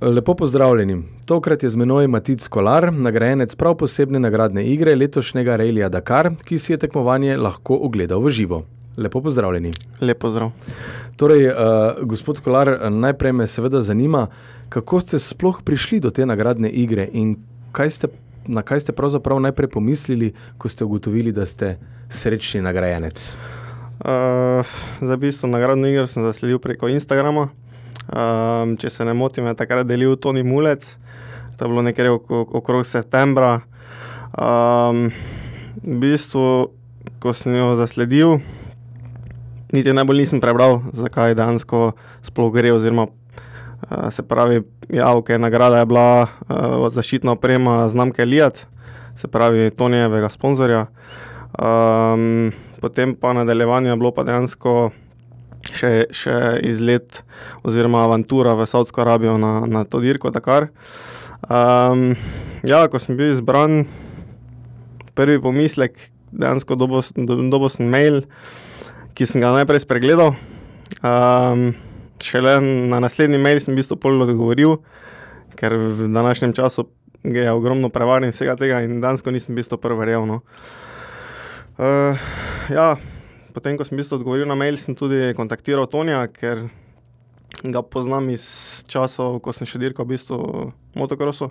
Lepo pozdravljeni. Tokrat je z menoj Matic Kolar, nagrajenec prav posebne nagradne igre letošnjega Relija Dakar, ki si je tekmovanje lahko ogledal v živo. Lepo pozdravljeni. Lep pozdrav. Torej, uh, gospod Kolar, najprej me seveda zanima, kako ste sploh prišli do te nagradne igre in kaj ste, na kaj ste pravzaprav najprej pomislili, ko ste ugotovili, da ste srečni nagrajenec. Uh, za bistvo nagradno igro sem zasledil preko Instagrama. Um, če se ne motim, je takrat delil Toni Mulec, to je bilo nekaj okrog septembra. Um, v bistvu, ko sem jo zasledil, niti najbolj nisem prebral, zakaj dejansko sploh gre. Oziroma, uh, se pravi, ja, ok, nagrada je bila uh, zaščitna oprema znamke Liat, se pravi, Tonijevega sponzorja. Um, potem pa nadaljevanje je bilo pa dejansko še, še izlet oziroma avantura v Saudsko Arabijo na, na to dirko Dakar. Um, ja, ko sem bil izbran, prvi pomislek, dejansko dobil sem mail, ki sem ga najprej spregledal. Um, šele na naslednji mail sem v bistvu pol odgovoril, ker v današnjem času je ogromno prevarnih vsega tega in dejansko nisem v bistvu prvi verjel. No. Uh, ja, potem, ko sem v bistvu odgovoril na mail, sem tudi kontaktiral Tonija, ker ga poznam iz časov, ko sem še dirkal v bistvu motokrosu.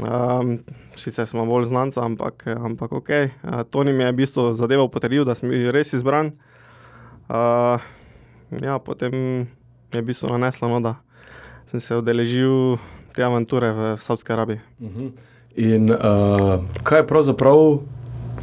Um, sicer smo bolj znanci, ampak, ampak ok. Uh, Toni mi je v bistvu zadevo potrdil, da sem bil res izbran. Uh, ja, potem je v bistvu naneslo, no, da sem se udeležil te avanture v Saudski Arabiji. Uh -huh. In uh, kaj je pravzaprav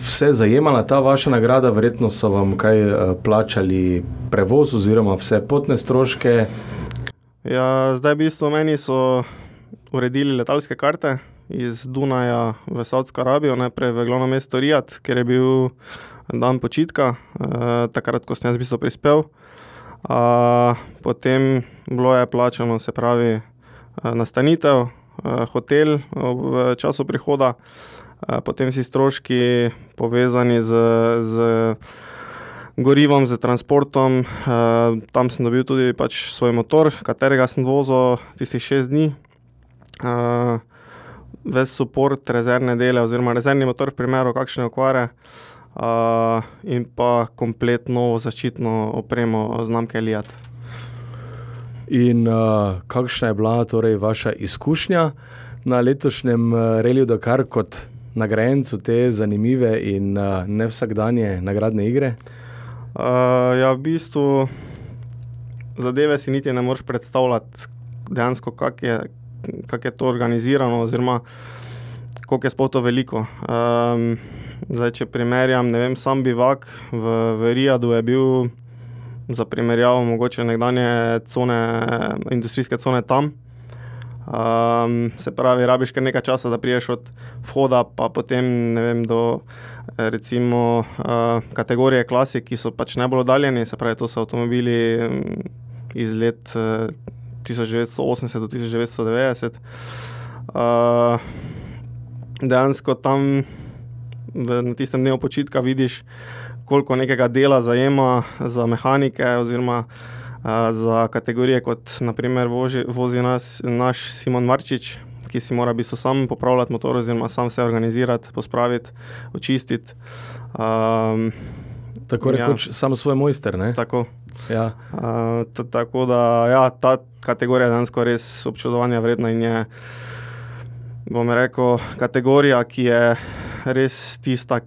vse zajemala ta vaša nagrada, verjetno so vam kaj uh, plačali prevoz oziroma vse potne stroške. Ja, zdaj, v bistvu, meni so uredili letalske karte iz Dunaja v Saudsko Arabijo, najprej v glavno mesto Rijad, ker je bil dan počitka, eh, takrat, ko sem jaz v bistvu prispel. Uh, potem bilo je plačano, se pravi, nastanitev, uh, hotel v času prihoda, potem si stroški povezani z, z gorivom, z transportom. Tam sem dobil tudi pač svoj motor, katerega sem vozil tistih šest dni. Ves support, rezervne dele, oziroma rezervni motor v primeru kakšne okvare. Uh, in pa kompletno zaščitno opremo znamke Liat. In uh, kakšna je bila torej vaša izkušnja na letošnjem uh, Reliju Dakar kot nagrajencu te zanimive in uh, ne vsakdanje nagradne igre? Uh, ja, v bistvu zadeve si niti ne moreš predstavljati, dejansko, kako je, kak je to organizirano, oziroma koliko je sploh to veliko. Um, zdaj, če primerjam, ne vem, sam bivak v, v Rijadu je bil. Za primerjavo, mogoče nekdanje cone, industrijske cone tam, Um, se pravi, rabiš kar nekaj časa, da priješ od vhoda, pa potem vem, do recimo, uh, kategorije klasik, ki so pač najbolj oddaljeni. Se pravi, to so avtomobili iz let uh, 1980 do 1990. Uh, dejansko tam v, na tistem dnevu počitka vidiš, koliko nekega dela zajema za mehanike oziroma za kategorije, kot naprimer voži, vozi nas, naš Simon Marčič, ki si mora biti sam popravljati motor, oziroma sam se organizirati, pospraviti, očistiti. Um, tako rekoč, ja. samo svoj mojster. Tako. Ja. Uh, tako da ja, ta kategorija je danes res občudovanja vredna in je, bom rekel, kategorija, ki je res tista,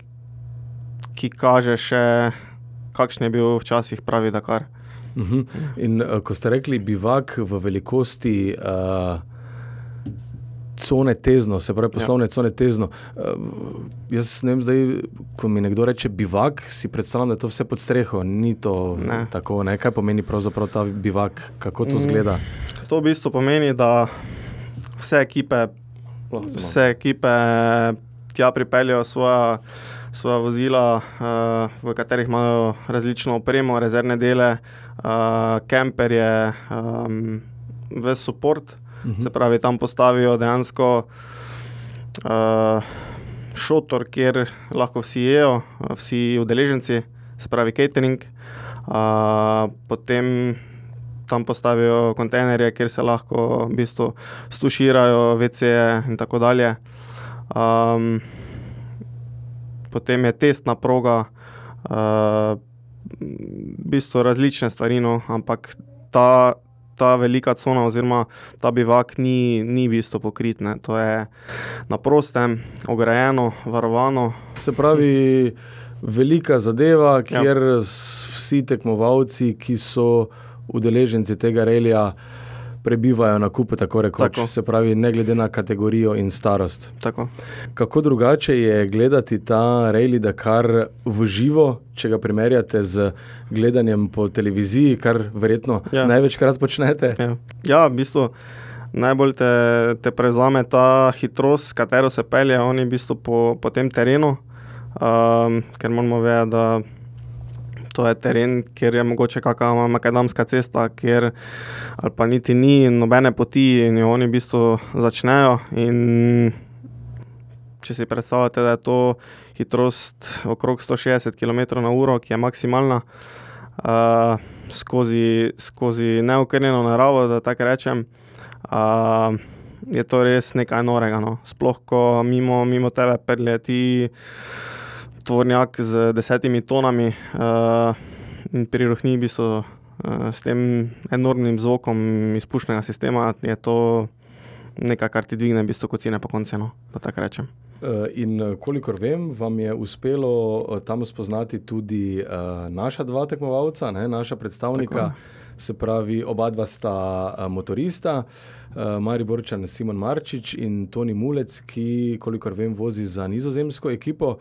ki kaže še, kakšen je bil včasih pravi Dakar. Uh mhm. -huh. In uh, ko ste rekli, bivak v velikosti uh, cone tezno, se pravi poslovne ja. cone tezno. Uh, jaz ne vem, zdaj, ko mi nekdo reče bivak, si predstavljam, da je to vse pod streho. Ni to ne. tako. Ne? Kaj pomeni pravzaprav ta bivak, kako to mm. zgleda? To v bistvu pomeni, da vse ekipe, vse ekipe tja pripeljejo svoje svoje vozila, uh, v katerih imajo različno opremo, rezervne dele, kemperje, um, ves support, mhm. se pravi, tam postavijo dejansko uh, šotor, kjer lahko vsi jedo, vsi udeleženci, se pravi catering. Uh, potem tam postavijo kontejnerje, kjer se lahko v bistvu stuširajo, WC-je in tako dalje. Um, potem je testna proga, uh, v bistvu različne stvari, no, ampak ta, ta velika cona oziroma ta bivak ni, ni v bistvu pokrit, ne. To je na prostem, ograjeno, varovano. Se pravi, velika zadeva, kjer vsi tekmovalci, ki so udeleženci tega relija, prebivajo na kupu, tako rekoč. Tako. Se pravi, ne glede na kategorijo in starost. Tako. Kako drugače je gledati ta Rally Dakar v živo, če ga primerjate z gledanjem po televiziji, kar verjetno Ja. največkrat počnete? Ja, ja v bistvu najbolj te, te prevzame ta hitrost, s katero se pelje oni v bistvu po, po tem terenu, um, ker moramo vedeti, da to je teren, kjer je mogoče kakšna makadamska cesta, kjer ali pa niti ni nobene poti in jo oni v bistvu začnejo. In če si predstavljate, da je to hitrost okrog 160 km/h, ki je maksimalna, uh, skozi, skozi neokrnjeno naravo, da tako rečem, uh, je to res nekaj norega. No. Sploh, ko mimo, mimo tebe preleti tvornjak z desetimi tonami uh, in prirohni v bistvu uh, s tem enormnim zvokom izpušnega sistema, je to nekaj, kar ti dvigne v bistvu kocine po koncu, no, da tako rečem. Eh, In kolikor vem, vam je uspelo tam spoznati tudi uh, naša dva tekmovalca, ne, naša predstavnika, Tako. Se pravi, oba dva sta motorista, uh, Mariborčan Simon Marčič in Toni Mulec, ki, kolikor vem, vozi za nizozemsko ekipo.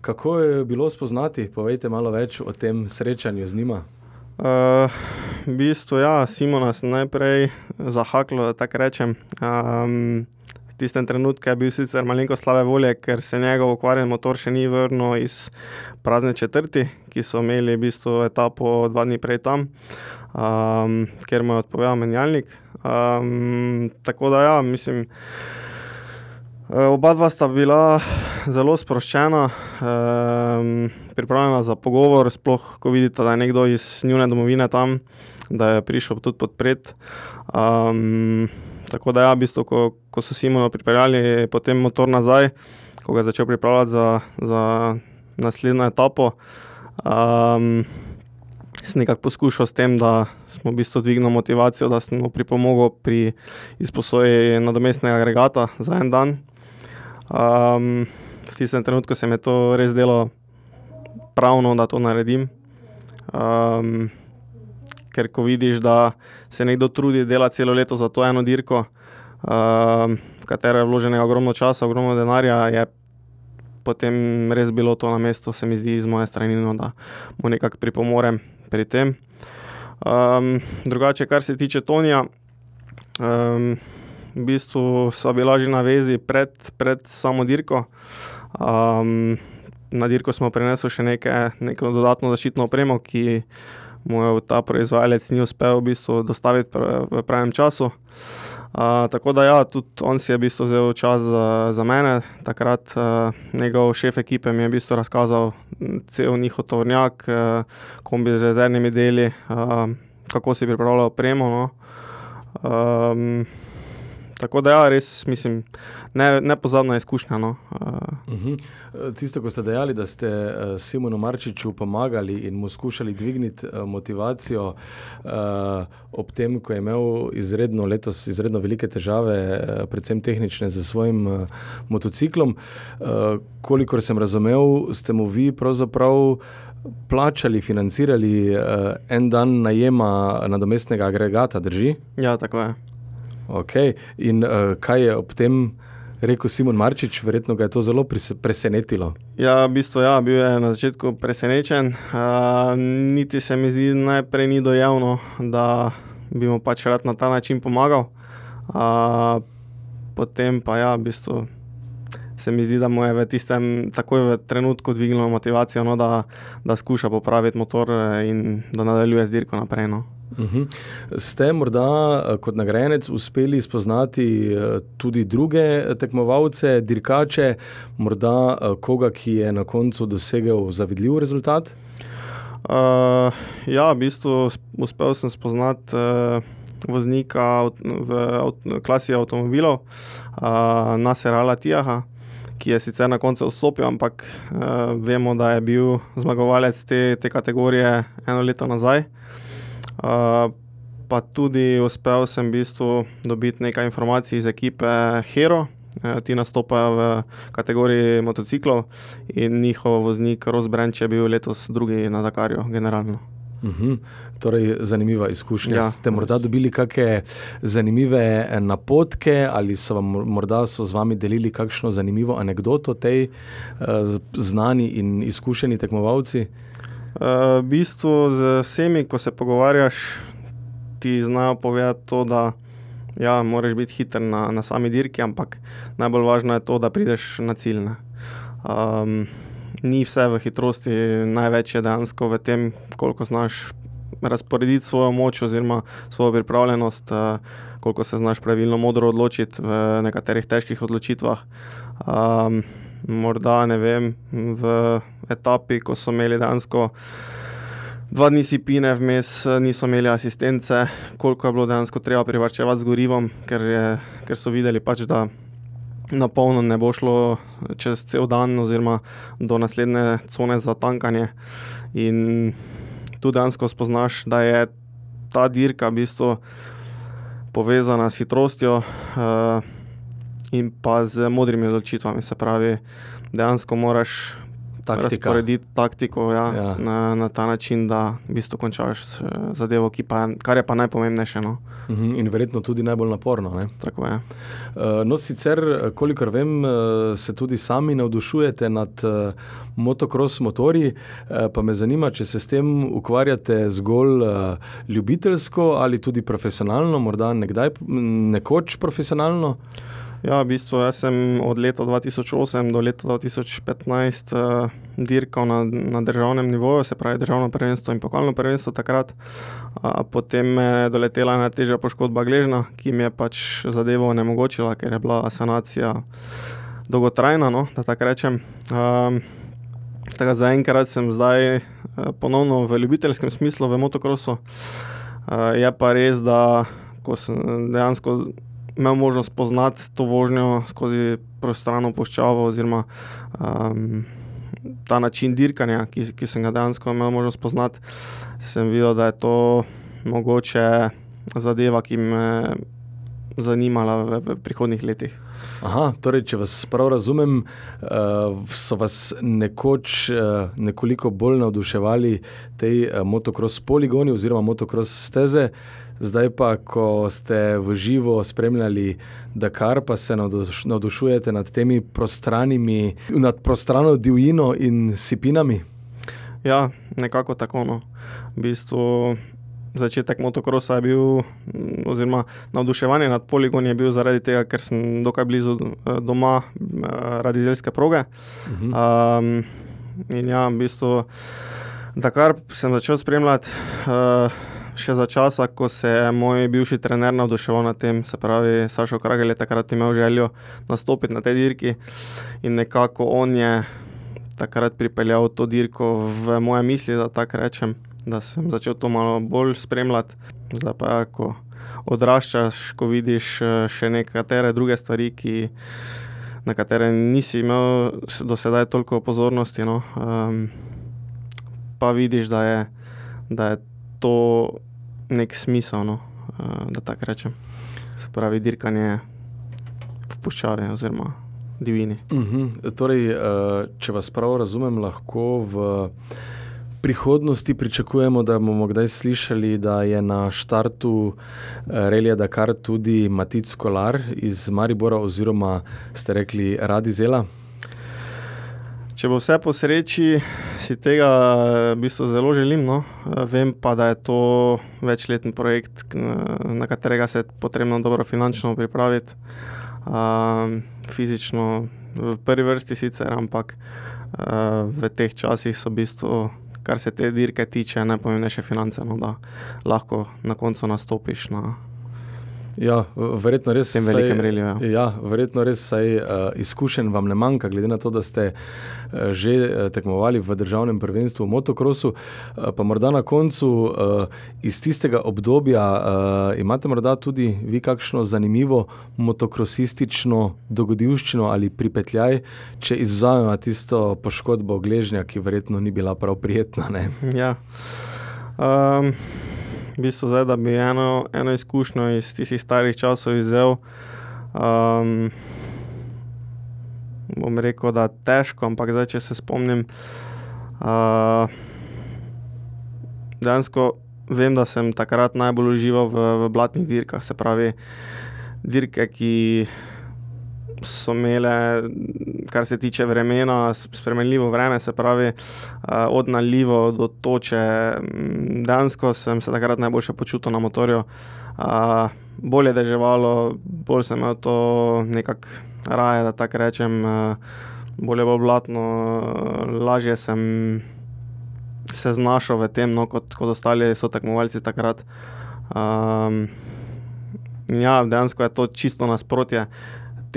Kako je bilo spoznati? Povejte malo več o tem srečanju z njima. Uh, v bistvu, ja, Simona sem najprej zahaklo, da tako rečem. Um, tistem trenutku je bil sicer malenko slabe volje, ker se njegov okvarjen motor še ni vrnil iz prazne četrti, ki so imeli v bistvu etapo dva dni prej tam, um, ker mu je odpovedal menjalnik. Um, tako da, ja, mislim. Eh, Oba dva sta bila zelo sproščena, um, pripravljena za pogovor, sploh ko vidite, da je nekdo iz njune domovine tam, da je prišel tudi podpreti. Um, tako da, ja, v bistvu, ko, ko so Simono pripeljali potem motor nazaj, ko ga je začel pripravljati za, za naslednjo etapo, um, sem nekako poskušal s tem, da smo v bistvu dvignili motivacijo, da smo pripomogli pri izposoji nadomestnega agregata za en dan. Um, v tistem trenutku se mi je to res delo pravno, da to naredim. Um, ker ko vidiš, da se nekdo trudi, dela celo leto za to eno dirko, um, v katero je vloženega ogromno časa, ogromno denarja, je potem res bilo to na mestu, se mi zdi z moje strani, no, da mu nekako pripomorem pri tem. Um, drugače, kar se tiče Tonija, um, v bistvu sva bila že na vezi pred, pred samo dirko. Um, na dirko smo prenesli še neke, neko dodatno zaščitno opremo, ki mu jo ta proizvajalec ni uspel v bistvu dostaviti v pravem času. Uh, tako da, ja, tudi on si je v bistvu vzel čas za, za mene. Takrat uh, njegov šef ekipe mi je v bistvu razkazal cel njihov tovornjak, uh, kombi z rezervnimi deli, uh, kako si pripravljajo opremo. No. Um, tako da, ja, res mislim, ne, nepozabna izkušnja. No. Uh, Uh -huh. Tisto, ko ste dejali, da ste uh, Simonu Marčiču pomagali in mu skušali dvigniti uh, motivacijo, uh, ob tem, ko je imel izredno letos izredno velike težave, uh, predvsem tehnične, z svojim uh, motociklom. Uh, kolikor sem razumel, ste mu vi pravzaprav plačali, financirali uh, en dan najema nadomestnega agregata, drži? ja, tako je. Okay. In uh, kaj je ob tem rekel Simon Marčič, verjetno ga je to zelo presenetilo. Ja, v bistvu ja, bil je na začetku presenečen. Uh, niti se mi zdi najprej ni dojavno, da bi mu pač rad na ta način pomagal. Uh, potem pa ja, v bistvu se mi zdi, da mu je v tistem takoj v trenutku dvignilo motivacijo, no, da, da skuša popraviti motor eh, in da nadaljuje z dirko naprej. No. Uh -huh. Ste morda eh, kot nagrajenec uspeli spoznati eh, tudi druge tekmovalce, dirkače, morda koga, ki je na koncu dosegel zavidljiv rezultat? Uh, ja, v bistvu uspel sem spoznati uh, voznika v avt klasi avtomobilov, uh, Nasera Latijaha, ki je sicer na koncu odstopil, ampak uh, vemo, da je bil zmagovalec te, te kategorije eno leto nazaj. Uh, pa tudi uspel sem v bistvu dobiti nekaj informacij iz ekipe Hero. Ti nastopajo v kategoriji motociklov in njihov voznik Rosbrenč je bil letos drugi na Dakarju, generalno. Uhum. Torej, zanimiva izkušnja. Ja, Ste morda dobili kakšne zanimive napotke ali so vam morda so z vami delili kakšno zanimivo anegdoto tej uh, znani in izkušeni tekmovalci? Uh, v bistvu z vsemi, ko se pogovarjaš, ti znajo povedati to, da ja, moraš biti hiter na, na sami dirki, ampak najbolj važno je to, da prideš na cilj. Um, ni vse v hitrosti, največ je dejansko v tem, koliko znaš razporediti svojo moč oziroma svojo pripravljenost, uh, koliko se znaš pravilno modro odločiti v nekaterih težkih odločitvah. Um, morda ne vem, v etapi, ko so imeli dejansko dva dni si pine, vmes eh, niso imeli asistence, koliko je bilo dejansko treba privrčevati z gorivom, ker, je, ker so videli pač, da na polno ne bo šlo čez cel dan, oziroma do naslednje cone za tankanje. In tu dejansko spoznaš, da je ta dirka v bistvu povezana s hitrostjo uh, in pa z modrimi odločitvami. Se pravi, dejansko moraš taktika. razporediti taktiko ja, ja. Na, na ta način, da v bistvu končaš zadevo, pa, kar je pa najpomembnejše. No. Mhm, in verjetno tudi najbolj naporno. Ne? Tako je. Eh, no, sicer, kolikor vem, eh, se tudi sami navdušujete nad eh, motocross motorji, pa me zanima, če se s tem ukvarjate zgolj ljubiteljsko ali tudi profesionalno, morda nekdaj, nekoč profesionalno. Ja, v bistvu sem od leta 2008 do leta 2015 uh, dirkal na, na državnem nivoju, se pravi državno prvenstvo in pokalno prvenstvo takrat. Uh, potem me je doletela najtežja poškodba gležna, ki mi je pač zadevo onemogočila, ker je bila sanacija dolgotrajna, no, da tako rečem. Um, Zaenkrat sem zdaj ponovno v ljubiteljskem smislu v motokrosu. Uh, je pa res, da ko sem dejansko imel možnost poznati to vožnjo skozi prostrano puščavo, oziroma um, ta način dirkanja, ki, ki sem ga dejansko imel možnost poznati, sem videl, da je to mogoče zadeva, ki me zanimala v, v prihodnih letih. Aha, torej, če vas prav razumem, uh, so vas nekoč uh, nekoliko bolj navduševali te uh, motocross poligoni oziroma motocross steze. Zdaj pa, ko ste v živo spremljali Dakar, pa se navdušujete nad temi prostranimi, nad prostrano divjino in sipinami. Ja, nekako tako. No. V bistvu začetek motocrossa je bil, oziroma navduševanje nad poligoni je bil zaradi tega, ker sem dokaj blizu eh, doma, eh, radizelske proge. Uh -huh. um, in ja, v bistvu Dakar sem začel spremljati. Uh, še za časa, ko se je moj bivši trener navduševal nad tem, se pravi, Sašo Kragel je takrat imel željo nastopiti na tej dirki in nekako on je takrat pripeljal to dirko v moje misli, da tako rečem, da sem začel to malo bolj spremljati. Zdaj pa, ko odraščaš, ko vidiš eh, še nekatere druge stvari, ki, na katere nisi imel do sedaj toliko pozornosti, no, um, pa vidiš, da je, da je to nek smisel, no, uh, da tako rečem. Se pravi, dirkanje v puščavi oziroma divjini. Uh mhm. -huh. torej, uh, če vas prav razumem, lahko v prihodnosti pričakujemo, da bomo kdaj slišali, da je na štartu uh, Relija Dakar tudi Matic Kolar iz Maribora oziroma ste rekli Radi Zela. Če bo vse po sreči, si tega v bistvu zelo želim. No. Vem pa, da je to večletni projekt, na katerega se je potrebno dobro finančno pripraviti, um, fizično v prvi vrsti sicer, ampak uh, v teh časih so v bistvu, kar se te dirke tiče, najpomembnejše finance, no, da lahko na koncu nastopiš na Ja, verjetno res. Tem velikem reliju. Ja. ja, verjetno res saj, uh, izkušenj vam ne manjka, glede na to, da ste uh, že uh, tekmovali v državnem prvenstvu v motokrosu. Uh, pa morda na koncu uh, iz tistega obdobja uh, imate morda tudi vi kakšno zanimivo motokrosistično dogodivščino ali pripetljaj, če izvzamemo tisto poškodbo gležnja, ki verjetno ni bila prav prijetna. Ne? Ja. Um, v bistvu zdaj, da bi eno, eno izkušnjo iz tistih starih časov izzel. Um, bom rekel, da je težko, ampak zdaj, če se spomnim, uh, dejansko vem, da sem takrat najbolj užival v, v blatnih dirkah, se pravi, dirke, ki so imele, kar se tiče vremena, spremenljivo vreme, se pravi, od nalivo do toče. Dejansko sem se takrat najboljše počutil na motorju. Bolje je deževalo, bolj sem imel to nekako raje, da tako rečem, bolje bo blatno, lažje sem se znašel v tem, no, kot, kot ostali so tekmovalci takrat. Um, ja, dejansko je to čisto nasprotje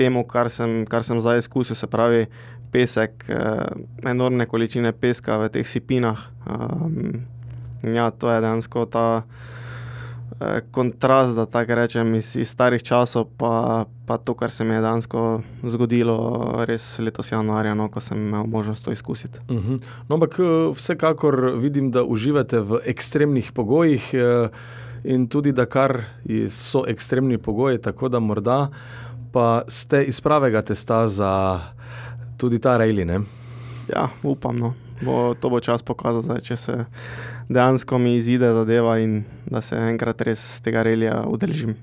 temu, kar sem, kar sem zdaj izkusil, se pravi, pesek, eh, enormne količine peska v teh sipinah. Um, ja, to je dejansko ta eh, kontrast, da tako rečem, iz, iz starih časov, pa, pa to, kar se mi je dejansko zgodilo res letos januarja, no, ko sem imel možnost to izkusiti. Uh mhm. -huh. no, ampak eh, vsekakor vidim, da uživate v ekstremnih pogojih. Eh, In tudi, da kar so ekstremni pogoji, tako da morda pa ste iz pravega testa za tudi ta rejli. Ja, upam, no. bo, to bo čas pokazal, zdaj, če se dejansko mi izide zadeva in da se enkrat res tega relija udeležim.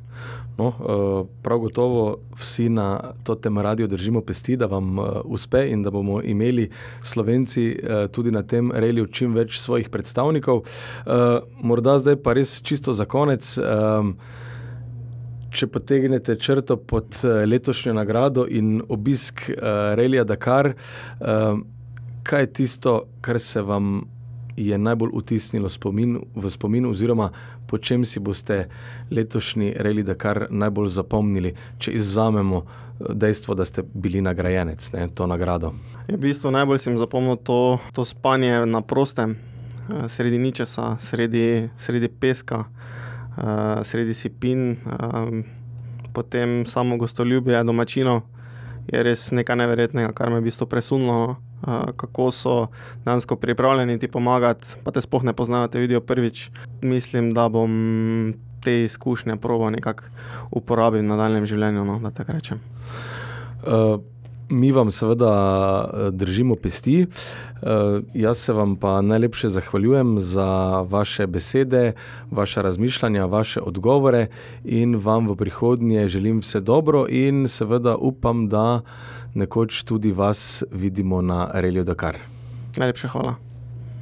No, eh, prav gotovo vsi na tem radiju držimo pesti, da vam eh, uspe in da bomo imeli Slovenci eh, tudi na tem reliju čim več svojih predstavnikov. Morda zdaj pa res čisto za konec če potegnete črto pod uh, letošnjo nagrado in obisk uh, Relija Dakar, uh, kaj je tisto, kar se vam je najbolj utisnilo spomin, v spomin, oziroma po čem si boste letošnji Relij Dakar najbolj zapomnili, če izvzamemo dejstvo, da ste bili nagrajenec ne, to nagrado? Je v bistvu najbolj sem zapomnil to, to spanje na prostem, sredi ničesa, sredi, sredi peska uh, sredi Sipin, um, potem samo gostoljubje domačino, je res nekaj neverjetnega, kar me je v bistvu presunilo. Uh, kako so dejansko pripravljeni ti pomagati, pa te spohne poznajo, te vidijo prvič. Mislim, da bom te izkušnje proval nekako uporabiti v nadaljem življenju. No, da tako rečem. Uh, mi vam seveda držimo pesti. Uh, jaz se vam pa najlepše zahvaljujem za vaše besede, vaše razmišljanja, vaše odgovore in vam v prihodnje želim vse dobro in seveda upam, da nekoč tudi vas vidimo na Relju Dakar. Najlepša hvala.